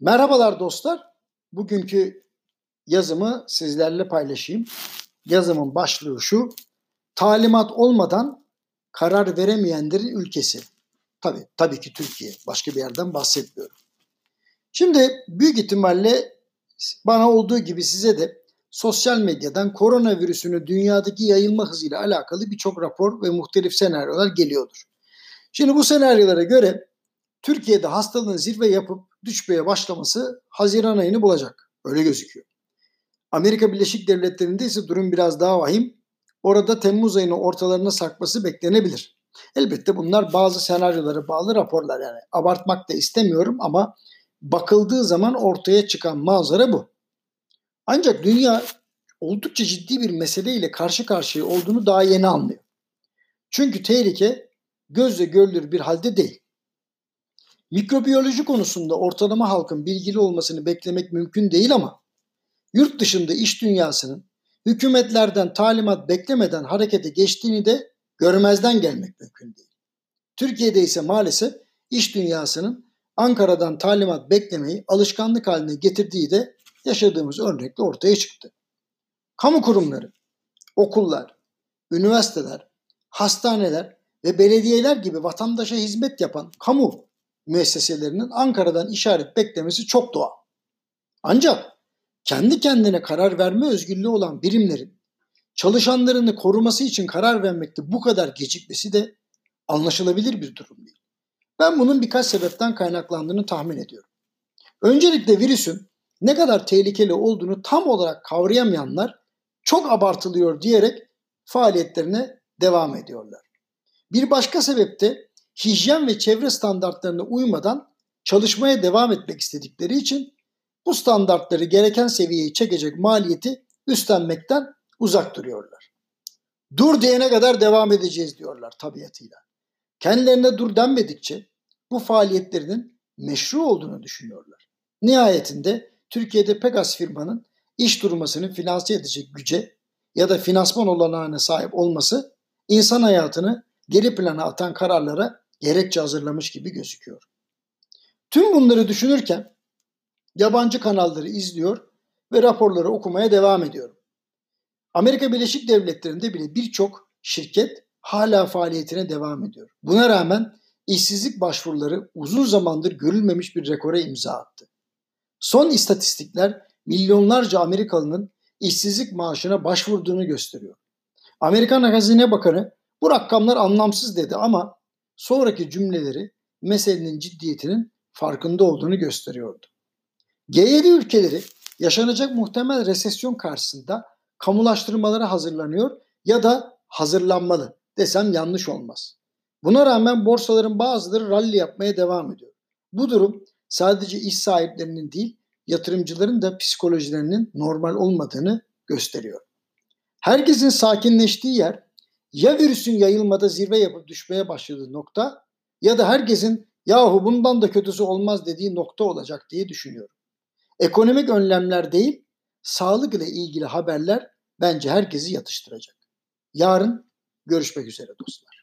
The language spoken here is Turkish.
Merhabalar dostlar. Bugünkü yazımı sizlerle paylaşayım. Yazımın başlığı şu. Talimat olmadan karar veremeyenlerin ülkesi. Tabii, tabii ki Türkiye. Başka bir yerden bahsetmiyorum. Şimdi büyük ihtimalle bana olduğu gibi size de sosyal medyadan koronavirüsünün dünyadaki yayılma hızıyla alakalı birçok rapor ve muhtelif senaryolar geliyordur. Şimdi bu senaryolara göre Türkiye'de hastalığın zirve yapıp düşmeye başlaması Haziran ayını bulacak. Öyle gözüküyor. Amerika Birleşik Devletleri'nde ise durum biraz daha vahim. Orada Temmuz ayının ortalarına sarkması beklenebilir. Elbette bunlar bazı senaryolara bağlı raporlar yani. Abartmak da istemiyorum ama bakıldığı zaman ortaya çıkan manzara bu. Ancak dünya oldukça ciddi bir meseleyle karşı karşıya olduğunu daha yeni anlıyor. Çünkü tehlike gözle görülür bir halde değil. Mikrobiyoloji konusunda ortalama halkın bilgili olmasını beklemek mümkün değil ama yurt dışında iş dünyasının hükümetlerden talimat beklemeden harekete geçtiğini de görmezden gelmek mümkün değil. Türkiye'de ise maalesef iş dünyasının Ankara'dan talimat beklemeyi alışkanlık haline getirdiği de yaşadığımız örnekle ortaya çıktı. Kamu kurumları, okullar, üniversiteler, hastaneler ve belediyeler gibi vatandaşa hizmet yapan kamu müesseselerinin Ankara'dan işaret beklemesi çok doğal. Ancak kendi kendine karar verme özgürlüğü olan birimlerin çalışanlarını koruması için karar vermekte bu kadar gecikmesi de anlaşılabilir bir durum değil. Ben bunun birkaç sebepten kaynaklandığını tahmin ediyorum. Öncelikle virüsün ne kadar tehlikeli olduğunu tam olarak kavrayamayanlar çok abartılıyor diyerek faaliyetlerine devam ediyorlar. Bir başka sebep de hijyen ve çevre standartlarına uymadan çalışmaya devam etmek istedikleri için bu standartları gereken seviyeye çekecek maliyeti üstlenmekten uzak duruyorlar. Dur diyene kadar devam edeceğiz diyorlar tabiatıyla. Kendilerine dur denmedikçe bu faaliyetlerinin meşru olduğunu düşünüyorlar. Nihayetinde Türkiye'de pek az firmanın iş durmasını finanse edecek güce ya da finansman olanağına sahip olması insan hayatını geri plana atan kararlara gerekçe hazırlamış gibi gözüküyor. Tüm bunları düşünürken yabancı kanalları izliyor ve raporları okumaya devam ediyorum. Amerika Birleşik Devletleri'nde bile birçok şirket hala faaliyetine devam ediyor. Buna rağmen işsizlik başvuruları uzun zamandır görülmemiş bir rekora imza attı. Son istatistikler milyonlarca Amerikalının işsizlik maaşına başvurduğunu gösteriyor. Amerikan Hazine Bakanı bu rakamlar anlamsız dedi ama sonraki cümleleri meselenin ciddiyetinin farkında olduğunu gösteriyordu. G7 ülkeleri yaşanacak muhtemel resesyon karşısında kamulaştırmalara hazırlanıyor ya da hazırlanmalı desem yanlış olmaz. Buna rağmen borsaların bazıları rally yapmaya devam ediyor. Bu durum sadece iş sahiplerinin değil, yatırımcıların da psikolojilerinin normal olmadığını gösteriyor. Herkesin sakinleştiği yer ya virüsün yayılmada zirve yapıp düşmeye başladığı nokta ya da herkesin yahu bundan da kötüsü olmaz dediği nokta olacak diye düşünüyorum. Ekonomik önlemler değil, sağlık ile ilgili haberler bence herkesi yatıştıracak. Yarın görüşmek üzere dostlar.